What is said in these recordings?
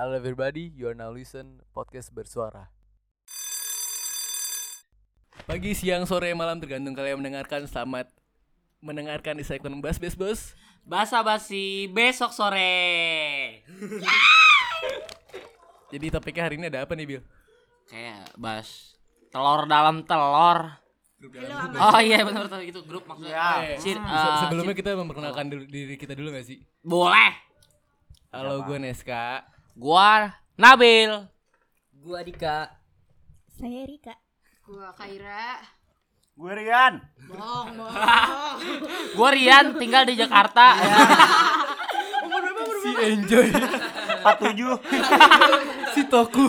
Halo everybody, you are now listen podcast bersuara. Pagi, siang, sore, malam tergantung kalian mendengarkan. Selamat mendengarkan di segmen Bas Bes Bos. Basa basi besok sore. Jadi topiknya hari ini ada apa nih, Bil? Kayak bahas telur dalam telur. Oh iya benar benar itu grup maksudnya. Ya. Si- Se- eh, sebelumnya kita memperkenalkan dulu diri kita dulu gak sih? boleh. Halo, gue Neska. Gua Nabil. Gua Dika. Saya Rika. Gua Kaira. Gue Rian. Bohong, bohong. Gua Rian tinggal di Jakarta. Si Enjoy, 47. si Toku.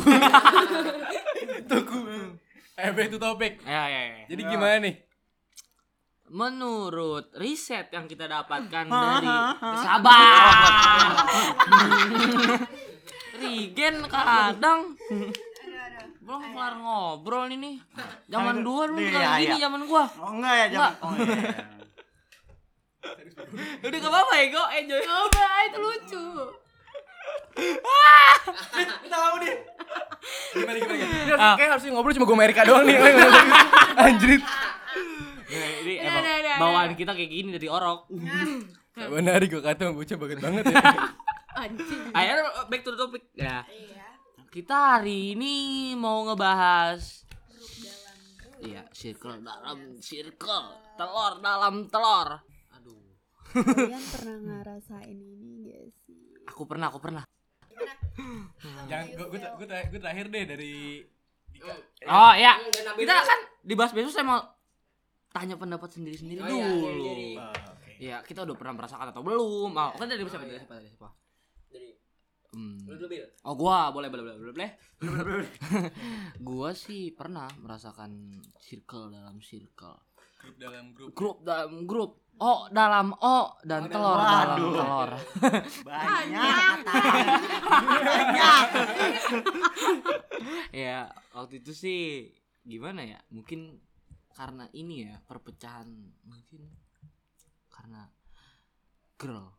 Toku. Eh, back to topic. ya ya ya. Jadi gimana nih? Menurut riset yang kita dapatkan dari sabar. Rigen kadang belum kelar ngobrol ini nih. Zaman dua dulu kayak gini iya. zaman gua. Oh enggak ya. Enggak. Oh iya. Udah gak apa-apa ya, go enjoy. Coba itu lucu. Gimana gimana? gimana? Ah. Kayak harusnya ngobrol cuma gue Amerika doang nih. Anjrit. Ya, ini emang bawaan kita kayak gini dari orok. Benar gue kata bocah banget banget ya. Anjing. Ayo back to the topic. Ya. Kita hari ini mau ngebahas Iya, circle dalam circle, telur dalam telur. Aduh. Kalian pernah ngerasain ini gak sih? Aku pernah, aku pernah. Jangan gue gue gue gue terakhir deh dari Oh ya, kita kan dibahas besok saya mau tanya pendapat sendiri-sendiri dulu. Ya, kita udah pernah merasakan atau belum? Oh, kan dari siapa? Dari siapa? Dari siapa? Hmm. Oh gua boleh boleh boleh boleh boleh. gua sih pernah merasakan circle dalam circle. grup dalam grup. Grup dalam grup. Oh dalam O dan telur dalam Waduh. telur. Banyak kata. ya waktu itu sih gimana ya? Mungkin karena ini ya perpecahan mungkin karena girl,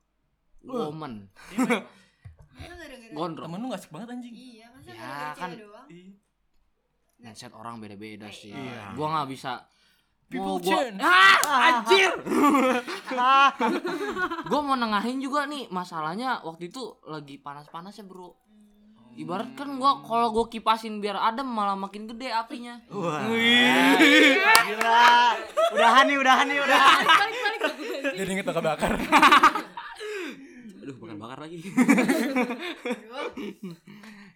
woman, Emang gara-gara gondrong. Temen lu gak asik banget anjing. Iya, masa Ya, gara-gara kan. doang? Iya. Mindset orang beda-beda sih. Iya. Gua nggak bisa People mau gua change. ah, anjir. gua mau nengahin juga nih masalahnya waktu itu lagi panas-panasnya, Bro. Ibarat kan gua kalau gua kipasin biar adem malah makin gede apinya. Wah. Gila. Udahan nih, udahan nih, udahan. Jadi inget bakar. Bakar lagi.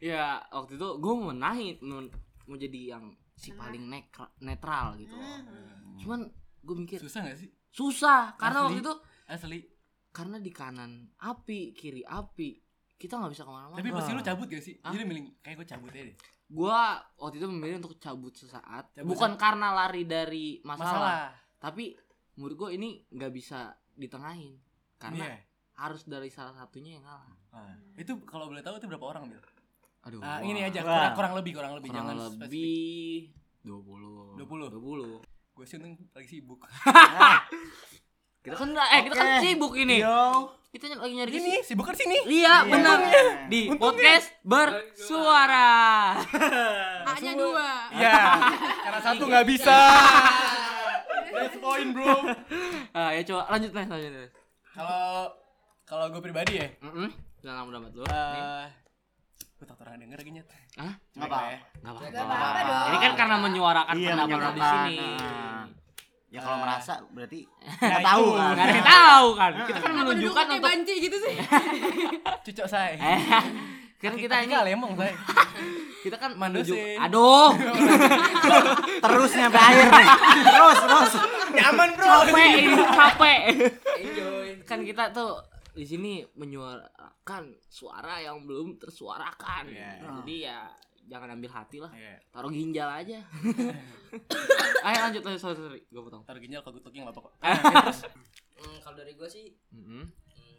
ya, waktu itu gua mau naik mau, mau jadi yang si paling nekra- netral gitu. Cuman gua mikir Susah gak sih? susah karena Asli. waktu itu Asli. karena di kanan api kiri api kita nggak bisa ke mana-mana Tapi pasti lu cabut gak sih? Hah? Jadi milih kayak gue cabut aja deh. gua waktu itu memilih untuk cabut sesaat Cabut bukan karena lari dari masalah, Masalah. tapi menurut gua ini nggak bisa ditengahin karena Iya. Harus dari salah satunya yang ngalah Ah, itu kalau boleh tahu itu berapa orang, Bil? aduh Ah, wah. ini aja kurang, kurang lebih, kurang lebih kurang jangan lebih 20 20. 20 Gue sih untung lagi sibuk. kita kan eh kita kan sibuk ini Yo. kita lagi nyari Ini sibuk kan sini. iya Iya. benar Untungnya. di podcast bersuara A-nya dua. Iya. Karena satu nggak bisa. That's point, bro. ah ya coba lanjut nih lanjut nih Kalau kalau gue pribadi ya. Jangan lama dapat lu. eh gue tak orang denger lagi nyet. Hah? Cuma apa? ya. Enggak apa-apa. Nggak apa-apa dong. Ini kan karena menyuarakan Iya, pendapat lu di sini. Nah. Ya kalau Ah. merasa berarti Nah, nggak tahu kan. Enggak ada yang tahu kan. Kita kan menunjukkan untuk banci gitu sih? Cucok saya. eh kan kita ini lemong saya. kita kan menunjuk aduh Terus nyampe akhir nih. Terus, terus. Nyaman, bro. capek capek kan kita tuh di sini menyuarakan suara yang belum tersuarakan Iya. jadi ya jangan ambil hati lah Iya. taruh ginjal aja ayo lanjut lanjut sorry sorry gue potong Taruh ginjal kalau gue nggak apa kok. Hmm, kalau dari gua sih Mm-mm. hmm,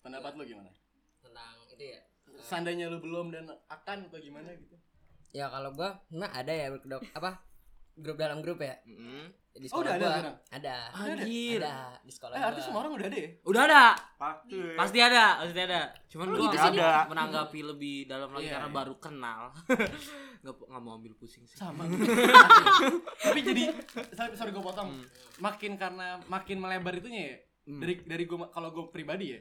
Pendapat lu gimana? tentang itu ya. Seandainya lu belum dan akan atau gimana gitu? Ya kalau gua nggak ada ya berkedok apa grup dalam grup ya. Mm-mm. Di Oh, sekolah udah ada gua sekarang? ada. Anjir. Ada di sekolah Eh, gua. artis semua orang udah ada ya? Udah ada. Pasti. Pasti ada, pasti ada. Cuman Oh, gua gitu Dik. menanggapi lebih dalam lagi Iya, karena iya. baru kenal. Nggak nggak mau ambil pusing sih. Sama. Tapi jadi sorry, sorry gue potong. Hmm. Makin karena makin melebar itunya ya. Hmm. Dari dari gue kalau gue pribadi ya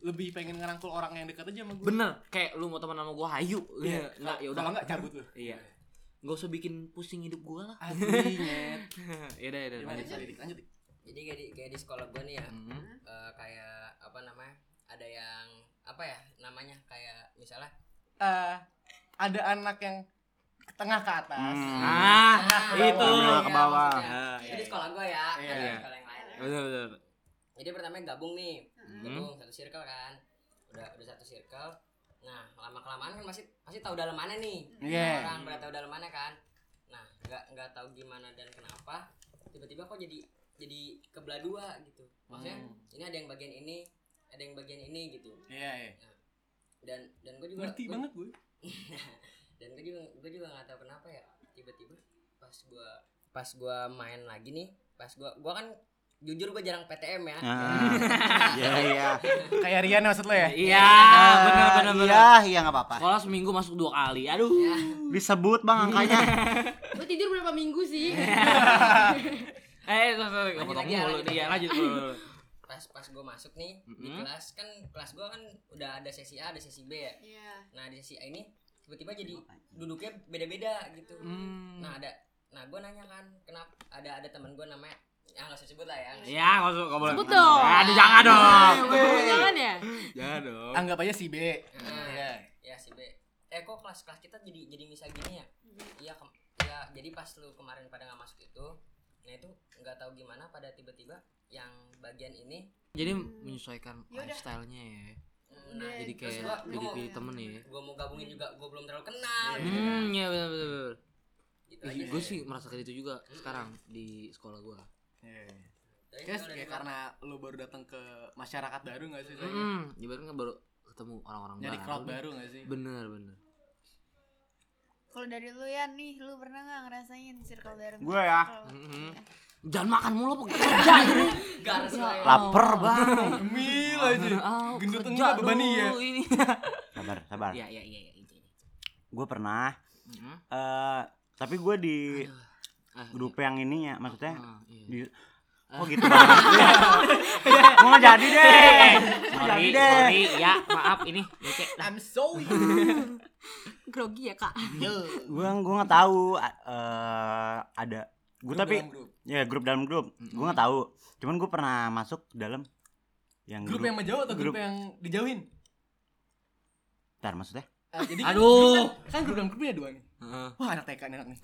lebih pengen ngerangkul orang yang dekat aja sama gue. Bener, kayak lu mau teman sama gua hayu. Iya, enggak ya udah. Kalau enggak cabut lu. Iya. Nggak usah bikin pusing hidup gua lah. Asli nyet. ya udah, ya udah. Gimana lanjut. lanjut. Dik. Jadi kayak di, kayak di sekolah gua nih ya. Mhm. eh, kayak apa namanya? Ada yang apa ya namanya? Kayak misalnya Eh, ada anak yang tengah ke atas. Hmm. Ah, Ke itu. bawah. ke bawah. maksudnya. Ah, Jadi iya. di sekolah gua ya, Iya, ada iya. sekolah yang lain. ya. Bener, bener. Jadi pertama gabung nih, Hmm. gabung satu circle kan. Udah udah satu circle. Nah, lama kelamaan kan masih masih tahu dalam mana nih. Iya. Orang pada tahu dalam mana kan. Nah, nggak nggak tahu gimana dan kenapa tiba-tiba kok jadi jadi kebelah dua gitu. Maksudnya Hmm. ini ada yang bagian ini, ada yang bagian ini gitu. Iya, iya. Dan dan gue juga Ngerti gua- banget gue. dan gue juga gue juga nggak tahu kenapa ya tiba-tiba pas gue pas gue main lagi nih pas gue gue kan jujur gue jarang PTM ya Ah. Iya iya. Kayak Rian maksud lo ya? Iya, bener bener bener. Iya iya nggak apa-apa. Sekolah seminggu masuk dua kali. Aduh. ya Disebut bang angkanya. Lu tidur berapa minggu sih? Eh, sorry, sorry, Lanjut lagi ya, mulu. lanjut Iya, lagi. lanjut. dulu. pas pas gue masuk nih di Mm-mm. kelas kan kelas gue kan udah ada sesi A ada sesi B ya Iya. nah di sesi A ini tiba-tiba jadi duduknya beda-beda gitu Hmm. nah ada nah gue nanya kan kenapa ada ada teman gue namanya ya nggak usah sebut lah ya Ya, nggak usah, nggak boleh. Sebut dong. Aduh, jangan dong. Jangan ya? Jangan dong. Anggap aja si B. Nah, Iya. ya si B eh kok kelas kelas kita jadi jadi misal gini ya iya ya jadi pas lu kemarin pada nggak masuk itu nah itu nggak tahu gimana pada tiba-tiba yang bagian ini Jadi menyesuaikan lifestyle-nya ya. nah Jadi terus kayak gua, mau pilih-pilih temen ya. gua mau gabungin juga gua belum terlalu kenal Hmm, ya benar benar. gitu Gue sih merasakan itu juga sekarang di sekolah gue. Iya. Tapi Kayak karena lu baru datang ke masyarakat baru gak sih? Hmm, ibaratnya kan baru ketemu orang-orang Nyari baru. crowd baru gak sih? Bener bener. Kalau dari lu ya nih, lu pernah nggak ngerasain circle dark? Gue ya. Mhm. Jangan makan mulu apa kerja ini. garis lah ya. Laper bang. Mil aja. Gendut enggak beban ya. ini. Sabar sabar. Iya iya iya iya. itu, itu. Gue pernah. Mhm. eh tapi gue di Ah, grup yang ininya maksudnya ah, iya. di Oh gitu nggak jadi deh Sorry, jadi deh sorry, ya maaf ini Oke, I'm sorry. Grogi ya kak? Gue gue nggak tahu eh ada Gue Grup tapi grup. ya grup dalam grup Gue nggak tahu Cuman gue pernah masuk dalam yang Grup yang menjauh atau grup, grup- yang dijauhin? Ntar maksudnya Ah, jadi kan Aduh. grup kan, kan grup dalam grupnya dua nih. Heeh. Wah anak TK nih anak nih.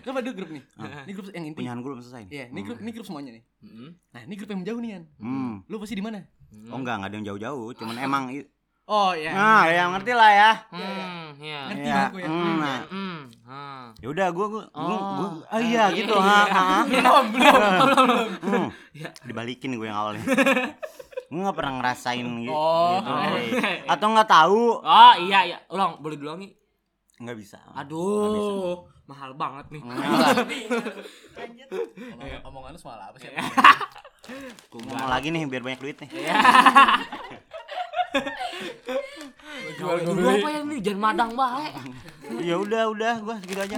Coba dua grup nih. Ini grup yang inti. Punyahan gue belum selesai nih. Iya, ini grup ini grup semuanya nih. Mhm. Nah, ini grup yang menjauh nih kan. Hmm. Lu pasti di mana? Oh enggak, enggak ada yang jauh-jauh Cuman emang i- Oh iya. Nah ya ngerti lah ya Hmm, iya. Ngerti Iya, banget gue ya. hmm, nah. Hmm, ah. Ya udah gue gue gue Oh. ah iya Iya, gitu iya, ha iya. ha. Belum, belum. Hmm. Iya. Dibalikin gue yang awalnya. gue gak pernah ngerasain gitu. Oh. gitu. Atau nggak tahu? Oh, iya iya. Ulang, boleh diulangi? Nggak bisa. Aduh, mahal banget nih. Lanjut. Omong- Omongan lu soal apa sih? Ngomong lagi nih biar banyak duit nih. Jual gue beli. apa yang nih? Jangan madang bae. ya udah udah gue segitu aja.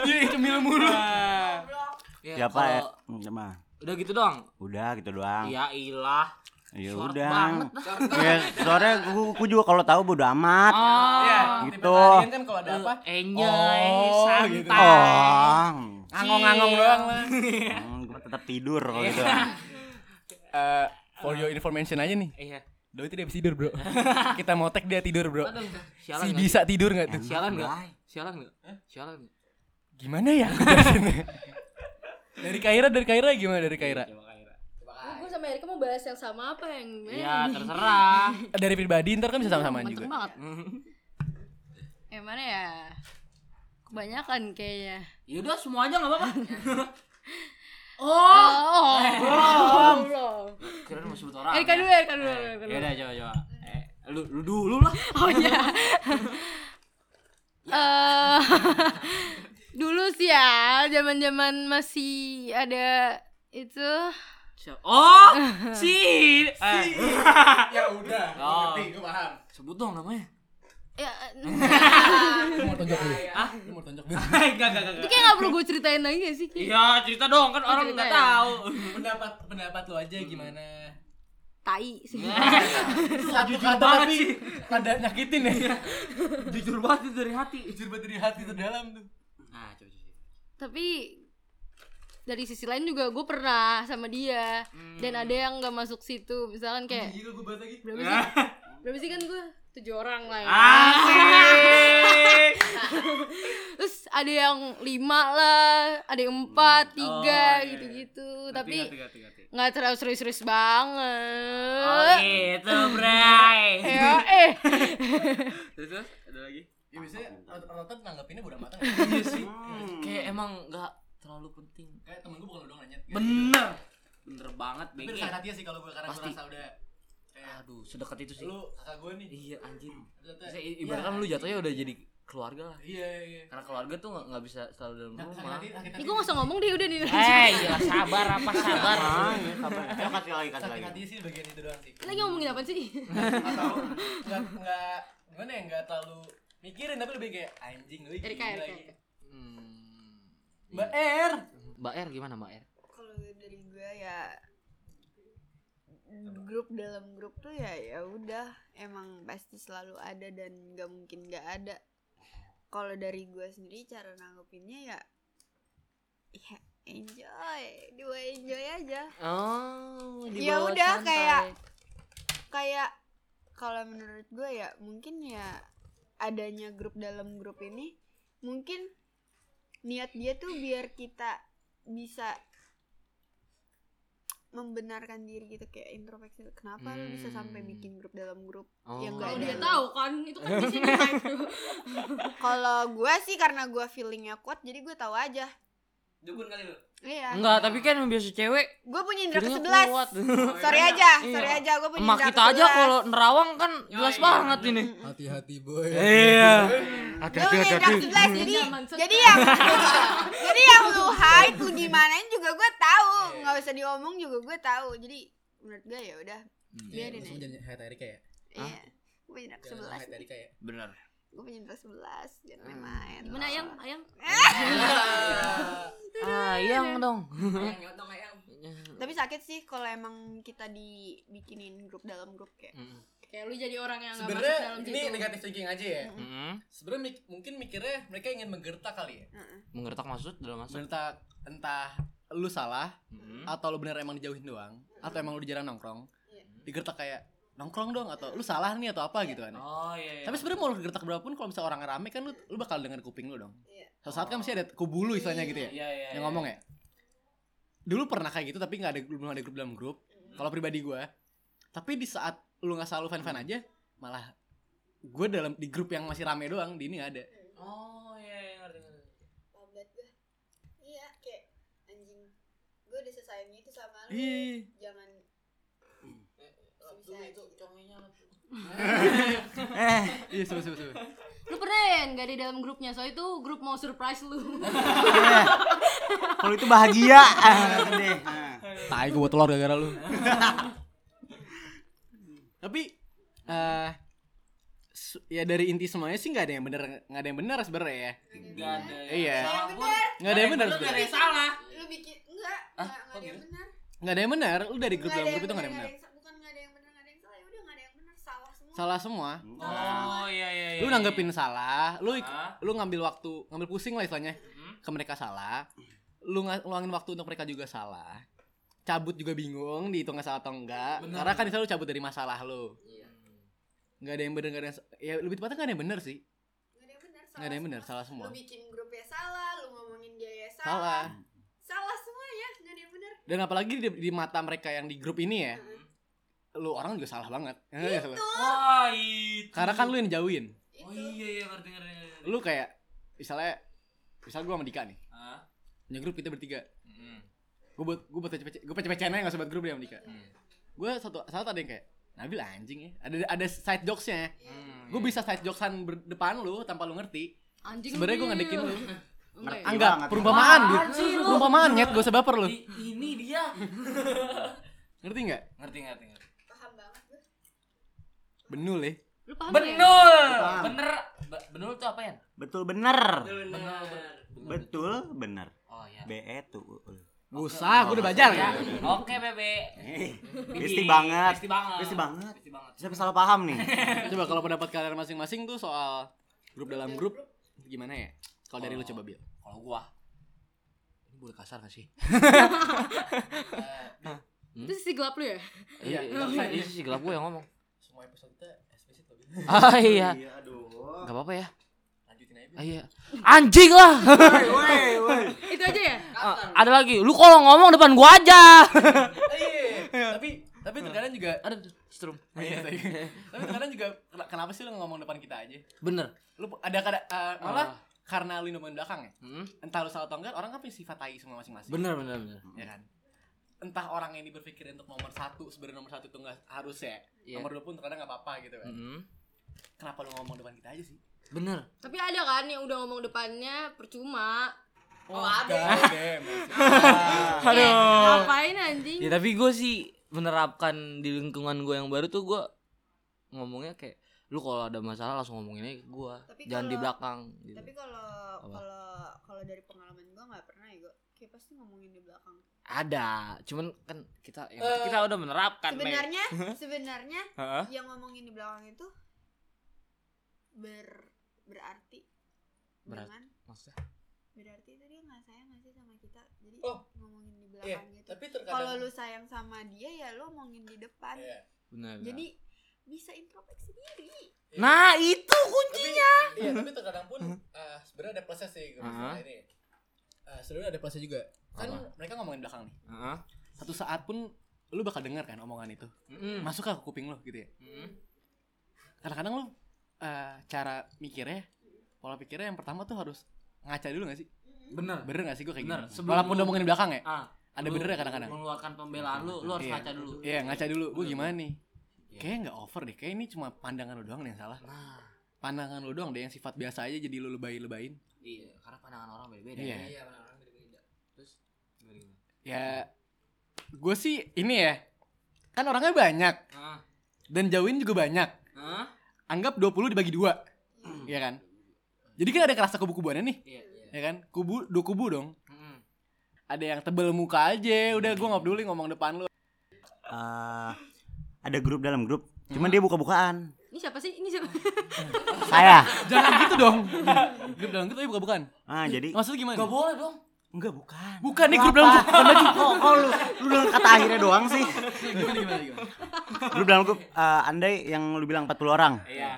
Dia cemil mulu. Ya, Siapa ya? kalau- Hmm, Siapa? Udah gitu doang. Udah gitu doang. Ya ilah. Ya Short udah. banget Ya soalnya gue, juga kalau tahu bodo amat. Oh, Iya, gitu. kan kalau ada apa? enjoy, Oh, santai. gitu. Oh. Ngangong-ngangong doang lah. Hmm, gue tetap tidur kalau gitu. Eh, for your information aja nih. Iya. Doi tidak bisa tidur, Bro. Kita mau tag dia tidur, Bro. Aduh, sialan Si nggak? bisa tidur nggak tuh? Sialan enggak? Enggak. Sialan enggak? Sialan enggak? Gimana ya? dari Kaira, dari Kaira gimana dari Kaira? Coba Kaira. Gue sama Erika mau bahas yang sama apa yang Ya, terserah. Dari pribadi ntar kan bisa sama-samaan juga. banget. Yang mana ya? Kebanyakan kayaknya. Ya udah semua aja enggak apa-apa. Oh, oh, belum. belum. Kirain mau sebut orang. Erika ya. dulu, Erika dulu, Ya udah coba coba. Eh, lu lu dulu lah. Oh iya. Eh, dulu sosial zaman-zaman masih ada itu Siap. Oh, si. Eh, ya udah, Oh. ngerti, gue paham. sebut dong namanya. ya Lu mau tonjok dulu? Ah, Lu mau tonjok dulu? enggak enggak enggak. itu enggak. kayak gak perlu gue ceritain lagi gak sih? Iya, cerita dong kan orang cerita nggak ya? tahu. pendapat pendapat lu aja gimana? tai sih Satu Jujur kata tapi sih. ada nyakitin ya. Jujur banget dari hati. Jujur banget dari hati terdalam tuh. Nah, coba coba. tapi dari sisi lain juga gue pernah sama dia. Dan ada yang gak masuk situ. Misalkan kayak Gila gue bahas lagi. berapa sih? Berapa sih kan gue tujuh orang lah ya. Asik. terus ada yang lima lah ada yang empat tiga Oh, iya, gitu-gitu. Ngerti, tapi nggak terlalu serius-serius banget. Oh gitu, Bray. ya eh. Terus terus, ada lagi? Ya biasanya rata-rata nanggapinnya bodo amat. Iya sih. Kayak emang nggak terlalu penting. Kayak temen gue bukan lu doang nanya. Bener. Bener banget, Tapi BG. udah sakit sih kalau gue karena gue Pasti. rasa udah kayak Aduh, sedekat itu sih. lu kakak gue nih. Iya anjir. Ternyata- Maksudnya i- ibaratkan lu jatuhnya udah jadi keluarga lah. Iya iya. Karena keluarga tuh nggak nggak bisa selalu dalam Nah, rumah. sakit hati, sakit Ih, hati. gue gak usah ngomong deh udah nih Eh, iya sabar apa sabar. Ah, ya, sabar. Ayo kasih lagi, kasih Sakit lagi. hati sih bagian itu doang sih. lagi ngomongin apa sih Atau enggak enggak gimana ya enggak terlalu mikirin tapi lebih kayak anjing lu gila lagi. Hmm. Mbak R. Mbak R gimana Mbak R? kalau dari gue ya grup dalam grup tuh ya ya udah emang pasti selalu ada dan nggak mungkin nggak ada kalau dari gue sendiri cara nanggepinnya ya ya enjoy dua enjoy aja Oh, Ya udah, kayak- kayak kalau menurut gue ya mungkin ya adanya grup dalam grup ini mungkin niat dia tuh biar kita bisa membenarkan diri gitu kayak introspeksi kenapa lu bisa sampai Hmm. bikin grup dalam grup Oh. yang kalau gak dia ada tahu kan itu kan di sini itu kalau gue sih karena gue feelingnya kuat jadi gue tahu aja Dukun kali lu. Iya Enggak, tapi kan yang biasa cewek gue punya indra ke-11 kuat. sorry aja Iya. sorry aja gue punya Emak indra kita aja ke-11. kalau nerawang kan jelas banget ini. Hati-hati boy. Iya. Gue punya indra ke-11 jadi jadi yang jadi yang lu hide lu gimanain juga gue tahu nggak usah diomong juga gue tahu jadi menurut gue ya udah biarin Langsung aja jangan hate Erika ya. iya gue punya indra Jangan ke-11 hate Erika ya. Bener. Gue punya indra ke-11 jangan main-main gimana ayang ayang Ayang dong. Ayang nyotong ayang. tapi sakit sih kalau emang kita dibikinin grup dalam grup kayak kayak lu jadi orang yang Sebenarnya dalam ini situ negatif thinking aja ya. Mm-mm. Sebenarnya mik- mungkin mikirnya mereka ingin menggertak kali ya. Heeh. Menggertak maksud dalam maksud. Menggertak entah lu salah Mm-mm. atau lu bener emang dijauhin doang atau emang lu dijarang nongkrong. Iya. Digertak kayak nongkrong dong atau lu salah nih atau apa gitu kan. Oh iya. iya. Tapi sebenarnya mau lu gertak berapapun kalau misalnya orang rame kan lu, lu bakal denger kuping lu dong. Iya. Suatu saat kan mesti ada kubu lu istilahnya gitu ya. Iya iya. Yang ngomong ya. Dulu pernah kayak gitu tapi nggak ada belum ada grup dalam grup. Kalau pribadi gua. Tapi di saat lu nggak selalu fan-fan aja, malah gue dalam di grup yang masih rame doang di ini nggak ada. Oh iya iya ngerti ngerti. Pabat gue iya kayak anjing gue udah sesayang itu sama lu Iya. jangan itu Eh, Iya, suwe suwe. lu pernah ya nggak di dalam grupnya so itu grup mau surprise lu eh. Kalau itu bahagia. Ah, deh. Ah. Tai gue buat telur gara-gara lu. Tapi eh ya dari inti semuanya sih nggak ada yang bener nggak ada yang benar sebenarnya ya. Enggak ada. Iya. Nggak ada yang benar Nggak ada yang salah. lu bikin enggak enggak kok enggak ada yang benar Nggak ada yang benar. Lu dari grup Nggak dalam grup itu yang nggak ada yang benar, benar. sa- bukan nggak ada yang benar nggak ada yang salah ya udah nggak ada yang benar salah semua semua. Oh iya iya iya. Lu nanggepin salah, lu ik- Ah. lu ngambil waktu, ngambil pusing lah istilahnya. Hmm. Ke mereka salah. Lu nga- luangin waktu untuk mereka juga salah. Cabut juga bingung dihitung nggak salah atau enggak. Benar. Karena kan misalnya lu cabut dari masalah lu. Iya. Nggak ada yang benar, nggak ada yang ya lebih tepatnya nggak ada yang benar sih. nggak ada yang benar Nggak ada yang benar, salah semua. lu bikin grupnya salah lu ngomongin dia ya salah Salah. salah semuanya nggak ada yang benar Dan apalagi di, di mata mereka yang di grup ini ya, lu orang juga salah banget. Ya lu? Wah itu. Karena kan lu yang jauhin. Oh iya iya ngerti ngerti ngerti. Lu kayak misalnya misal gua sama Dika nih, Ah. punya grup kita bertiga. Mm. Gue buat gue buat pece gue pece pecen aja nggak sobat grup dia sama Dika. Hmm. Gue satu saat ada yang kayak Nabil anjing ya. Ada ada side jokesnya. Hmm. Gue bisa side jokesan berdepan lu tanpa lu ngerti. anjing Sebenarnya gue lu. ngadekin lu. Enggak ya? Anggap banget. perumpamaan, lu? Perumpamaan nyet, gak usah baper lu. Ini dia Ngerti nggak? ngerti ngerti ngerti gue Benul ya. Lu paham ya? benul Paham. bener Be- benul tuh apa ya Betul bener. bener Betul bener. oh iya B E tuh. Gak usah, gue udah bajar ya kan. oke bebe Eh, Besti banget. Besti banget Besti banget. Besti banget Siapa salah paham nih? Coba kalau pendapat kalian masing-masing tuh soal grup dalam grup gimana ya? Kalau dari lu coba Bil. kalau gua Ini boleh kasar gak sih? Itu sisi gelap lu ya? iya iya. iya sih gelap gua yang ngomong Semua episode kita eksplisit loh. ah iya aduh. nggak apa-apa ya Lanjutin aja. ah, iya anjing lah Woi, woi. Itu aja ya? Ah, ada lagi lu kalau ngomong depan gua aja Iya. Tapi tapi terkadang juga ada strum Iya, tapi terkadang juga kena- kenapa sih lu ngomong depan kita aja? bener Lu ada kada eh, malah Ah. karena lu ngomong belakang ya. Hmm? Entah lu salah atau enggak, orang kan punya sifat tai semua masing-masing. bener bener bener Ya kan? Entah orang ini berpikir untuk nomor satu sebenarnya nomor satu itu nggak harus ya. Iya. Nomor dua pun terkadang nggak apa-apa gitu kan. Hmm. Kenapa lu ngomong depan kita aja sih? bener Tapi ada kan yang udah ngomong depannya percuma. Oh, ada. Aduh. Eh, ngapain anjing? ya tapi gue sih menerapkan di lingkungan gue yang baru tuh gue ngomongnya kayak lu kalau ada masalah langsung ngomongin aja gue jangan di belakang gitu. tapi kalau kalau kalau dari pengalaman gue nggak pernah ya gue kayak pasti ngomongin di belakang ada cuman kan kita penting kita udah menerapkan Meg. sebenarnya sebenarnya Hah? yang ngomongin di belakang itu ber berarti Berat- dengan maksudnya berarti itu dia nggak sayang nggak sih sama kita jadi Oh. ngomongin di Iya, belakang gitu tapi kalau lu sayang sama dia ya lu ngomongin di depan Iya. benar jadi bisa introspeksi diri nah itu kuncinya Iya, tapi terkadang pun eh, sebenarnya ada plusnya sih Aha. misalnya ini. Eh, sebenarnya ada plusnya juga. Kan Apa? mereka ngomongin belakang nih. Heeh. Satu saat pun lu bakal dengar kan omongan itu. Mm-mm. Masuk ke kuping lu gitu ya. Mm-mm. Kadang-kadang lu eh, cara mikirnya, pola pikirnya yang pertama tuh harus ngaca dulu gak sih? bener Bener gak sih gue kayak Bener. gitu? Walaupun udah ngomongin belakang ya. ah Ada lu benernya kadang-kadang. mengeluarkan pembelaan lu lu harus Iya. ngaca dulu Iya, ngaca dulu. Gue gimana nih? Iya. Kayaknya nggak over deh. Kayak ini cuma pandangan lu doang yang salah. nah Pandangan lu doang deh yang sifat biasa aja jadi lu lebay-lebayin. iya karena pandangan orang beda-beda Iya. iya orang beda-beda terus gimana gimana Ya, gue sih ini ya. Kan orangnya banyak ah dan jauhin juga banyak. ah Anggap 20 dibagi dua. Iya kan? Jadi kan ada kerasa kubu-kubuannya nih. iya Ya kan? Kubu dua kubu dong. Mm-mm. Ada yang tebel muka aja. Udah gue nggak peduli ngomong depan lu. Eh, ada grup dalam grup. Cuman dia buka-bukaan. Ini siapa sih? Ini siapa? Saya. Jangan gitu dong. Grup dalam grup tapi bukan-bukan. Ah, jadi Maksudnya gimana? Gak boleh dong enggak bukan. Bukan nih Lu dalam grup. Bukan lagi. Kok kok lu lu dengan kata akhirnya doang sih? Gimana gimana gimana? Grup dalam grup eh, andai yang lu bilang 40 orang. iya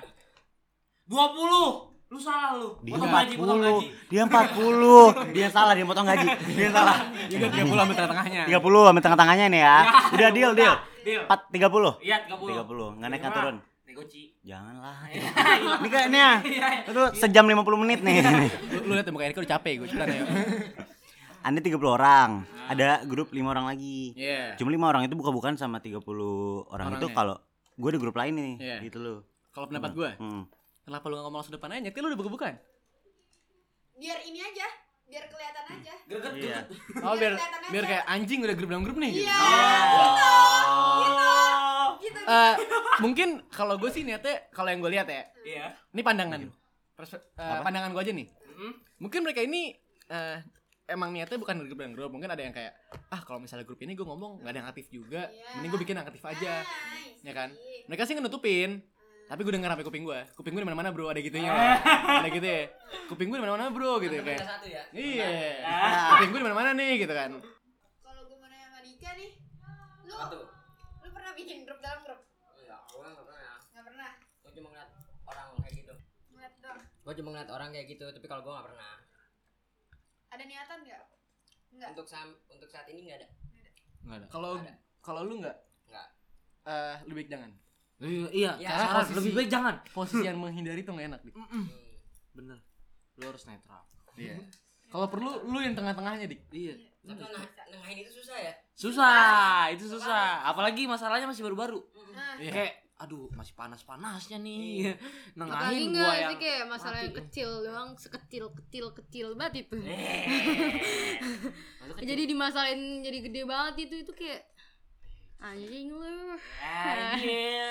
dua puluh lu salah lu Dia potong gaji potong 40. gaji Dia 40. Dia salah dia potong gaji. Dia salah. Juga 30 ambil tengah-tengahnya. 30 ambil tengah-tengahnya nih ya. Udah deal deal. deal 4 30. iya tiga puluh 30. Enggak naik nggak turun. negoci Janganlah. Ini kayaknya itu sejam 50 menit nih. Lu, lu lihat muka Erika udah capek gue cepetan ya. Anda 30 orang. Ada grup 5 orang lagi. Iya. Cuma 5 orang itu buka-bukan sama 30 orang itu Orangnya. kalau gue ada grup lain nih Iya. gitu loh. Kalau pendapat gue, Hmm. kenapa lu nggak ngomong langsung depan aja? Nyetir lu udah buka-bukan. biar ini aja biar kelihatan aja greget Iya. Oh biar aja. biar kayak anjing udah grup dalam grup nih. gitu. iya gitu Eh, mungkin kalau gue sih niatnya kalau yang gue lihat ya, iya ini pandangan. Perspe- eh, Apa? pandangan gue aja nih. Mm. Mungkin mereka ini eh, emang niatnya bukan grup dalam grup. Mungkin ada yang kayak ah kalau misalnya grup ini gue ngomong nggak ada yang aktif juga, Iya. mending gue bikin yang aktif aja. Nice. Ya kan? Mereka sih ngenutupin. Tapi gue denger sampai kuping gue. Kuping gue di mana-mana, Bro. Ada gitunya. ada gitu ya. Kuping gue di mana-mana, Bro, gitu Kita kayak. satu ya Iya. Kuping gue di mana-mana nih gitu kan. kalau gue mau nanya sama Dika nih lu satu lu pernah bikin grup dalam grup ya gue nggak pernah nggak pernah gue cuma ngeliat orang kayak gitu ngeliat dong gue cuma ngeliat orang kayak gitu tapi kalau gue nggak pernah ada niatan nggak? Nggak. Untuk saat untuk saat ini nggak ada. Nggak ada. Kalau kalau lu nggak? Nggak. Eh lebih baik jangan. iya iya Ya, posisi- lebih baik jangan. Posisi yang menghindari tuh gak enak. Dik. Hmm. bener. Lu harus netral. Iya. Kalau perlu lu yang tengah-tengahnya, Dik. iya. Tapi nengah, nengahin itu susah ya? Susah itu susah. Apalagi masalahnya masih baru-baru. Nah. Iya. kayak aduh masih panas-panasnya nih. apalagi Nengahin enggak gua sih yang kayak masalah yang kecil doang sekecil kecil kecil banget itu kecil? jadi dimasalahin jadi gede banget itu itu kayak anjing lu sih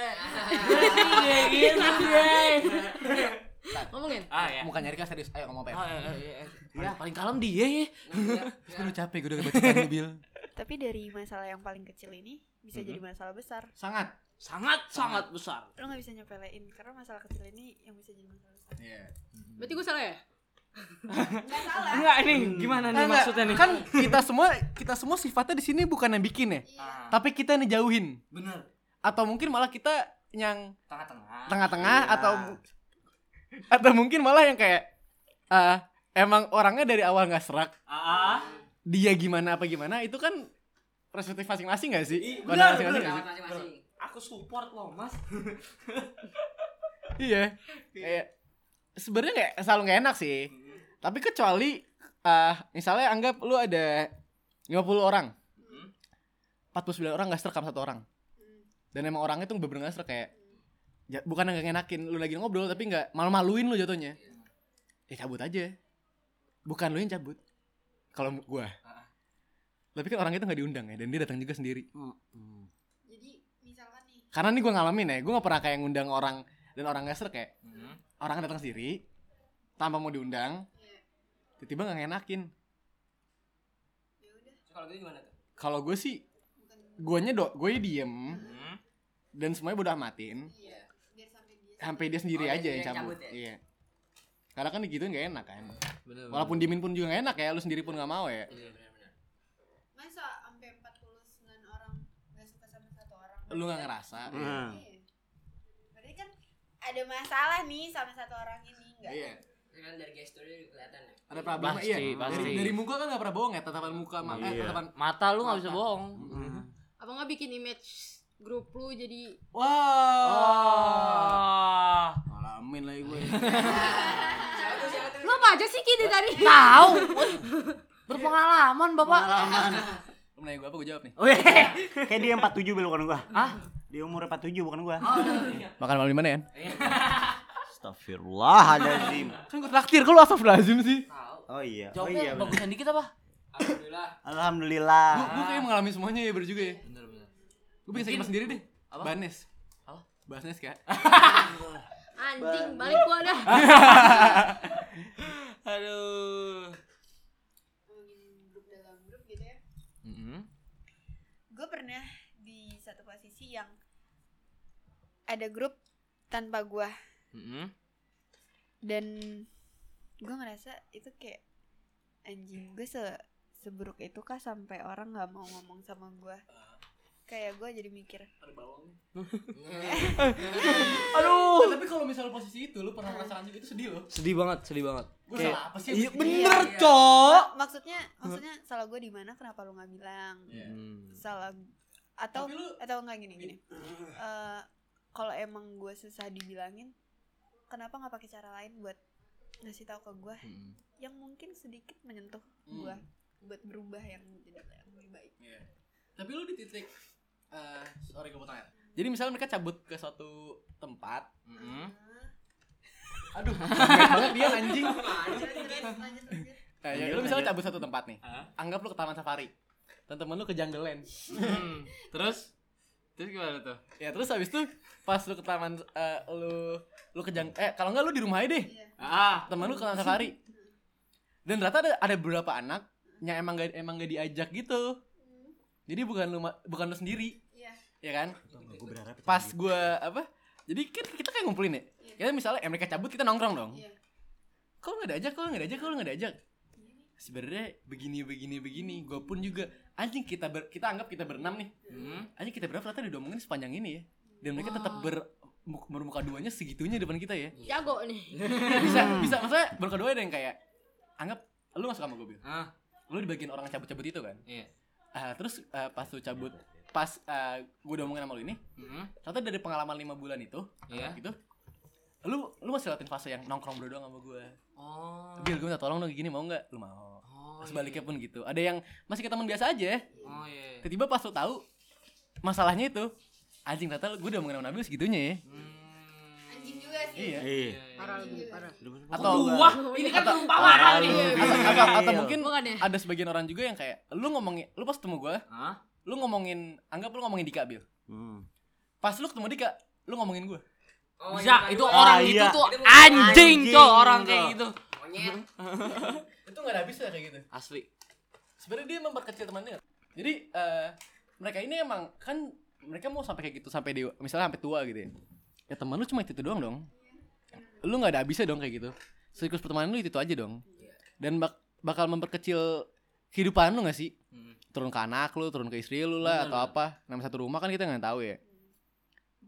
kayak gitu, guys. ngomongin Ah ya. Muka nyari kan serius. Ayo ngomong apa Oh, ya? iya, iya, iya. Paling, paling kalem dia ya. Gue udah capek gue udah kebacotan lu Bil. Tapi dari masalah yang paling kecil ini bisa Mhm. jadi masalah besar. Sangat. Sangat sangat besar. Lo nggak bisa nyepelein karena masalah kecil ini yang bisa jadi masalah besar. Iya. berarti gue salah ya Nggak salah. Enggak ini gimana nih Enggak, maksudnya nih? Kan kita semua kita semua sifatnya di sini bukan yang bikin ya. Ah, Tapi kita yang ngejauhin. bener. Atau mungkin malah kita yang Tengah-tengah. tengah-tengah Iya. atau atau mungkin malah yang kayak eh emang orangnya dari awal nggak serak Ah, dia gimana apa gimana itu kan perspektif masing-masing gak sih? Benar, masing-masing benar. masing-masing aku support loh, Mas. Iya. Kayak sebenarnya nggak selalu nggak enak sih. Tapi kecuali eh misalnya anggap lu ada 50 orang. 49 orang gak serak sama satu orang. Dan emang orangnya tuh bener-bener gak serak kayak ya, bukan nggak ngenakin lu lagi ngobrol tapi nggak malu-maluin lu jatuhnya. Ya cabut aja. Bukan lu yang cabut. Kalau gua. Tapi kan orang itu nggak diundang ya dan dia datang juga sendiri. Nih. Karena nih gua ngalamin ya, gua nggak pernah kayak ngundang orang dan orang gak serak kayak Hmm. orang datang sendiri tanpa mau diundang tiba-tiba nggak ngenakin. Kalau gitu gimana tuh? Kalau gue sih guanya do gue diem. Hmm. dan semuanya bodo amatin. Iya. Biar sampai dia. sampai dia sendiri Oh, aja yang cabut, cabut ya? iya. Karena kan digituin gak enak kan. Bener, walaupun diemin pun juga gak enak ya lu sendiri pun gak mau ya. Iya benar-benar Masa sampai 49 orang nggak suka sama satu orang? Lu gak ngerasa Hmm. Iya. Berarti kan ada masalah nih sama satu orang ini enggak? iya kan dari gesturnya kelihatan ya ada problem Pasti, iya pasti. dari, dari muka kan gak pernah bohong ya tatapan muka ma- eh, Iya. tatapan Mata lu nggak bisa Mata. bohong. Hmm. apa nggak bikin image grup lu jadi wow Oh. ngalamin lagi gue lu apa aja sih kini tadi Tahu. Berpengalaman, Bapak. Pengalaman. Lu nanya gue apa gue jawab nih Weh. Kayak dia 47 bel bukan gua. Ah. Dia umur 47 bukan gua. makan malam di mana ya Astagfirullahaladzim. kan gue traktir kok lu astagfirullahaladzim sih Oh iya. Oh Jawabnya iya. bener. bagusan dikit apa? alhamdulillah Alhamdulillah. gue gue kayak mengalami semuanya ya baru juga ya Bener bener. gue bikin segmen sendiri deh Apa? Banes Apa? Banes kak anjing balik gua dah Aduh. Ngomongin grup dalam grup gitu ya. Mm-mm. Gue pernah di satu posisi yang ada grup tanpa gua Mm-mm. dan gue ngerasa itu kayak anjing gue se seburuk itu kah sampai orang nggak mau ngomong sama gue kayak gue jadi mikir aduh tapi kalau misalnya posisi itu lu pernah merasakan juga itu sedih loh Sedih banget, sedih banget. gue Kayak- salah apa sih Iya bener, iya. Cok. maksudnya maksudnya salah gue di mana kenapa lu nggak bilang Iya. Hmm. salah atau lu- atau enggak gini gini Eh, kalau emang gue susah dibilangin kenapa nggak pakai cara lain buat ngasih tahu ke gue Mm-mm. yang mungkin sedikit menyentuh Hmm. gue buat berubah yang jadi yang lebih baik Iya. tapi lu di titik eh sorry gue potong ya jadi misalnya mereka cabut ke suatu tempat Mm-mm. aduh. Banyak banget dia anjing. Nah, ya, lu misalnya cabut satu tempat nih. Anggap lu ke taman safari. Dan temen lu ke jungle land. Hmm. Terus? Terus gimana tuh? ya terus habis itu pas lu ke taman eh, lu lu ke jang eh kalau enggak lu di rumah aja deh. Ah. temen lu ke taman safari. Dan ternyata ada ada beberapa anak yang emang gak emang gak diajak gitu. Jadi bukan lu bukan lu sendiri. Iya. Ya kan? Gue berharap pas gua apa jadi kan kita kayak ngumpulin ya? Kita misalnya eh, mereka cabut kita nongkrong dong? Iya. kok nggak diajak kok nggak diajak kok nggak diajak? Sebenarnya begini begini begini gue pun juga anjing kita ber, kita anggap kita berenam nih. Hmm. anjing kita berapa? Ternyata diomongin sepanjang ini ya. Dan mereka tetap ber mu- bermuka duanya segitunya depan kita ya. Jago nih. Bisa bisa maksudnya bermuka dua ada yang kayak anggap lu masuk sama gue bil? Ah. lu di bagian orang yang cabut-cabut itu kan? Iya. Ah, terus ah, pas lu cabut pas gue udah omongin sama lu ini Mm-mm. ternyata dari pengalaman lima bulan itu Iya. gitu lu lu masih lewatin fase yang nongkrong berdua sama gue Oh. Bil gue minta tolong dong gini mau nggak lu mau Oh, sebaliknya pun gitu ada yang masih kita teman biasa aja Oh iya. tiba-tiba pas lu tahu masalahnya itu anjing ternyata gue udah mengenal Nabil segitunya ya Anjing juga sih. iya Iya. parah lebih parah atau Wah, ini kan perumpamaan nih. atau, atau, atau mungkin bukan ya ada sebagian orang juga yang kayak lu ngomongin lu pas ketemu gue Hah? Lu ngomongin anggap lu ngomongin Dika Bil. Hmm. pas lu ketemu Dika lu ngomongin gue Oh, Bisa, iya, itu bukan orang Ah, itu iya. tuh Itu anjing, anjing, cok, orang kayak gitu. monyet. Itu nggak ada habisnya kayak gitu. Asli. sebenarnya dia memperkecil temannya. Jadi eh, mereka ini emang kan mereka mau sampai kayak gitu sampai dewa misalnya sampai tua gitu ya. Ya teman lu cuma itu, doang dong. Lu nggak ada habisnya dong kayak gitu. Siklus pertemanan lu itu, aja dong. Dan bak- bakal memperkecil kehidupan lu gak sih Hmm. turun ke anak lu turun ke istri lu lah Bener, atau apa. Nama satu rumah kan kita nggak tahu ya.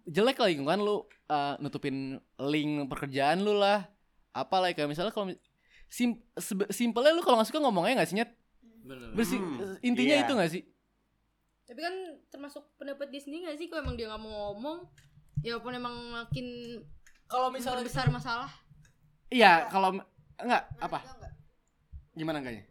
Jelek lagi kan lu eh, nutupin link pekerjaan lu lah. Apa lah kayak misalnya kalau sim simpelnya lu kalau nggak suka ngomongnya nggak sih nyet? Bener. Bersi- Hmm, intinya iya. itu gak sih? Tapi kan termasuk pendapat dia sendiri gak sih kalau emang dia nggak mau ngomong? Ya walaupun emang makin kalau besar masalah. Iya kalau enggak apa gimana enggaknya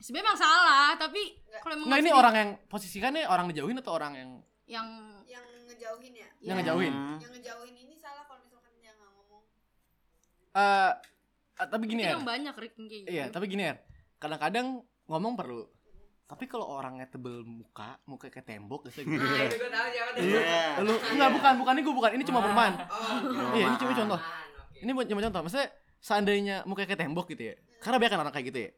sebenarnya emang salah tapi kalau emang Enggak ini orang yang posisikannya orang dijauhin atau orang yang yang Yang ngejauhin ya. yang Ya. ngejauhin. Hmm. Yang ngejauhin ini salah kalau misalkan dia nggak ngomong. Eh eh, tapi gini itu ya yang banyak Rick yang kayak gitu. iya tapi gini ya kadang-kadang ngomong perlu. Tapi kalau orangnya tebel muka muka kayak tembok gitu. Nah itu gue tahu tuh Iya. lu enggak bukan bukan ini gue bukan ini cuma perumahan oh iya ini cuma contoh. Oke. ini buat cuma contoh. Maksudnya seandainya muka kayak tembok gitu ya. Karena banyak kan orang kayak gitu ya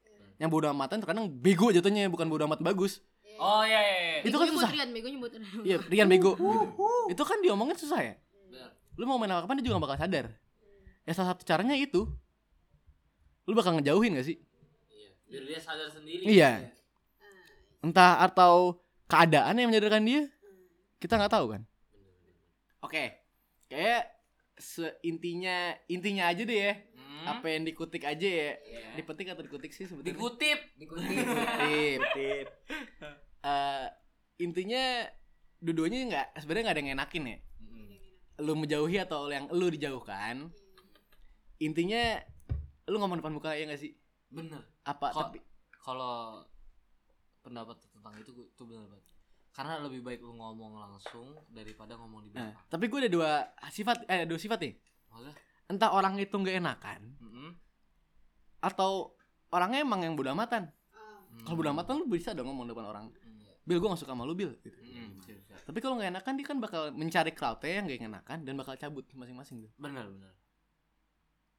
yang bodo amatan terkadang bego jatuhnya bukan bodo amat bagus. Oh iya iya. iya. itu kan susah. Rian begonya buat Rian. Iya Rian bego. Gitu. itu kan diomongin susah ya? Lu mau main apa kapan dia juga gak bakal sadar. Ya salah satu caranya itu lu bakal ngejauhin gak sih? Iya. Biar dia sadar sendiri. iya. Entah atau keadaan yang menyadarkan dia kita nggak tahu kan? Oke. Kayak seintinya intinya aja deh ya Hmm. apa yang dikutik aja ya Iya. dipetik atau dikutik sih sebetulnya Dikutip. dikutip Dikutip. Tip. Eh, intinya dua-duanya nggak sebenarnya nggak ada yang enakin ya Mm. lu menjauhi atau yang lu dijauhkan intinya lu ngomong depan muka ya gak sih Bener. apa Kok- tapi Kalau pendapat tentang itu itu benar banget. Karena lebih baik lu ngomong langsung daripada ngomong di Nah, belakang. tapi gue ada dua sifat eh dua sifat nih Maksudnya? Entah orang itu nggak enakan Mm-mm. atau orangnya emang yang bodo amatan Mm. kalau bodo amatan lu bisa dong ngomong depan orang Mm. bil gue gak suka sama lu bil gitu. Mm, tapi kalau nggak enakan dia kan bakal mencari crowdnya yang gak enakan dan bakal cabut masing-masing tuh Benar, benar.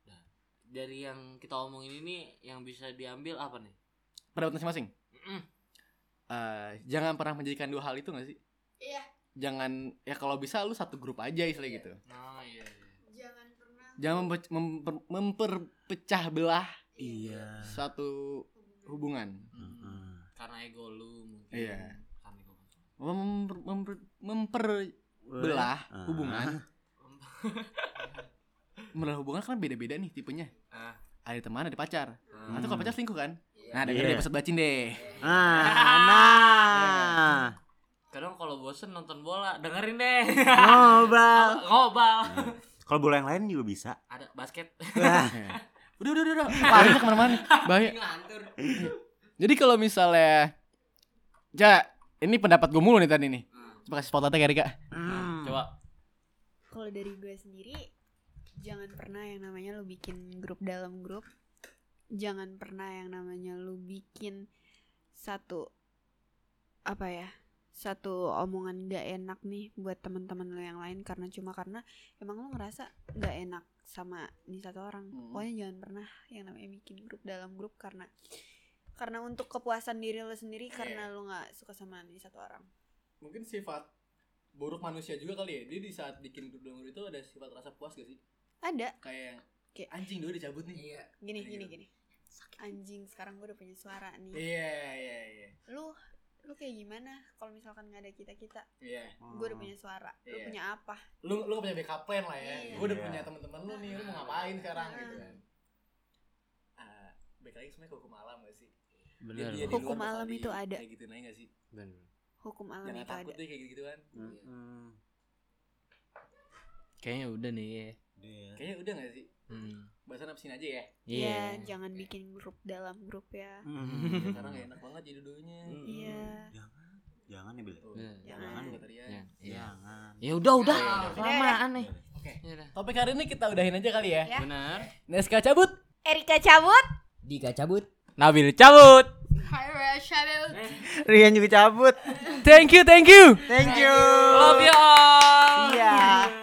Nah, dari yang kita omongin ini yang bisa diambil apa nih? pendapat masing-masing Mm-mm. Eh, jangan pernah menjadikan dua hal itu gak sih Iya. jangan ya kalau bisa lu satu grup aja istilahnya gitu Nah, iya, iya. Jangan mempe- memper- memperpecah belah Iya. suatu hubungan Heeh. Karena ego lu mungkin. Iya. Karena ego. memper, memper, memperbelah Ah. hubungan memperbelah hubungan kan beda-beda nih tipenya Ah. ada teman ada pacar Hmm. nah itu kalau pacar selingkuh kan Iya. nah dengerin Iya. episode bacin deh Ah, nah. Kadang kalau bosen nonton bola, dengerin deh. Ngobal. Ngobal. Kalau bola yang lain juga bisa. Ada basket. Wah, udah udah udah, udah. larinya ke mana-mana bahaya jadi kalau misalnya ja ini pendapat gue mulu nih tadi nih coba kasih spotlightnya kayak Rika hmm. Coba. Kalau dari gue sendiri, jangan pernah yang namanya lu bikin grup dalam grup. Jangan pernah yang namanya lu bikin satu apa ya? Satu omongan gak enak nih buat teman-teman lu yang lain karena cuma karena emang lu ngerasa gak enak sama nih satu orang. Hmm. Pokoknya jangan pernah yang namanya bikin grup dalam grup karena karena untuk kepuasan diri lu sendiri karena lu nggak suka sama nih satu orang. mungkin sifat buruk manusia juga kali ya dia di saat bikin grup dalam grup itu ada sifat rasa puas gak sih Ada kayak Kayak- anjing dulu dicabut nih iya gini gini gitu. gini. Anjing sekarang gue udah punya suara nih. iya iya iya lu lu kayak gimana kalau misalkan nggak ada kita kita iya gue udah punya suara lu Iya. punya apa lu lu gak punya backup plan lah ya Iya. gue udah Iya. punya temen-temen lu nih lu mau ngapain sekarang Ah. gitu kan Ah, baik lagi sebenarnya hukum alam gak sih Bener. Dia- dia di Hukum luar bakal alam di- itu ada. kayak gitu nanya gak sih Bener. hukum alam jangan itu takut ada deh kayak gitu kan Hmm. Kayaknya udah nih. Iya. kayaknya udah gak sih Hmm. bahasan abisin aja ya Iya, jangan bikin grup dalam grup ya Hmm. karena gak enak banget jadi dulunya iya Jangan. Jangan nih, Bil. Jangan. Ya, ya. Jangan. Ya udah udah. Kelamaan nih. Oke. Ya udah. Topik hari ini kita udahin aja kali ya. Ya. Benar. Neska cabut. Erika cabut. Dika cabut Nabil cabut. Hai Rachel. Rian juga cabut. Thank you, thank you. Thank you. Love you all. Iya.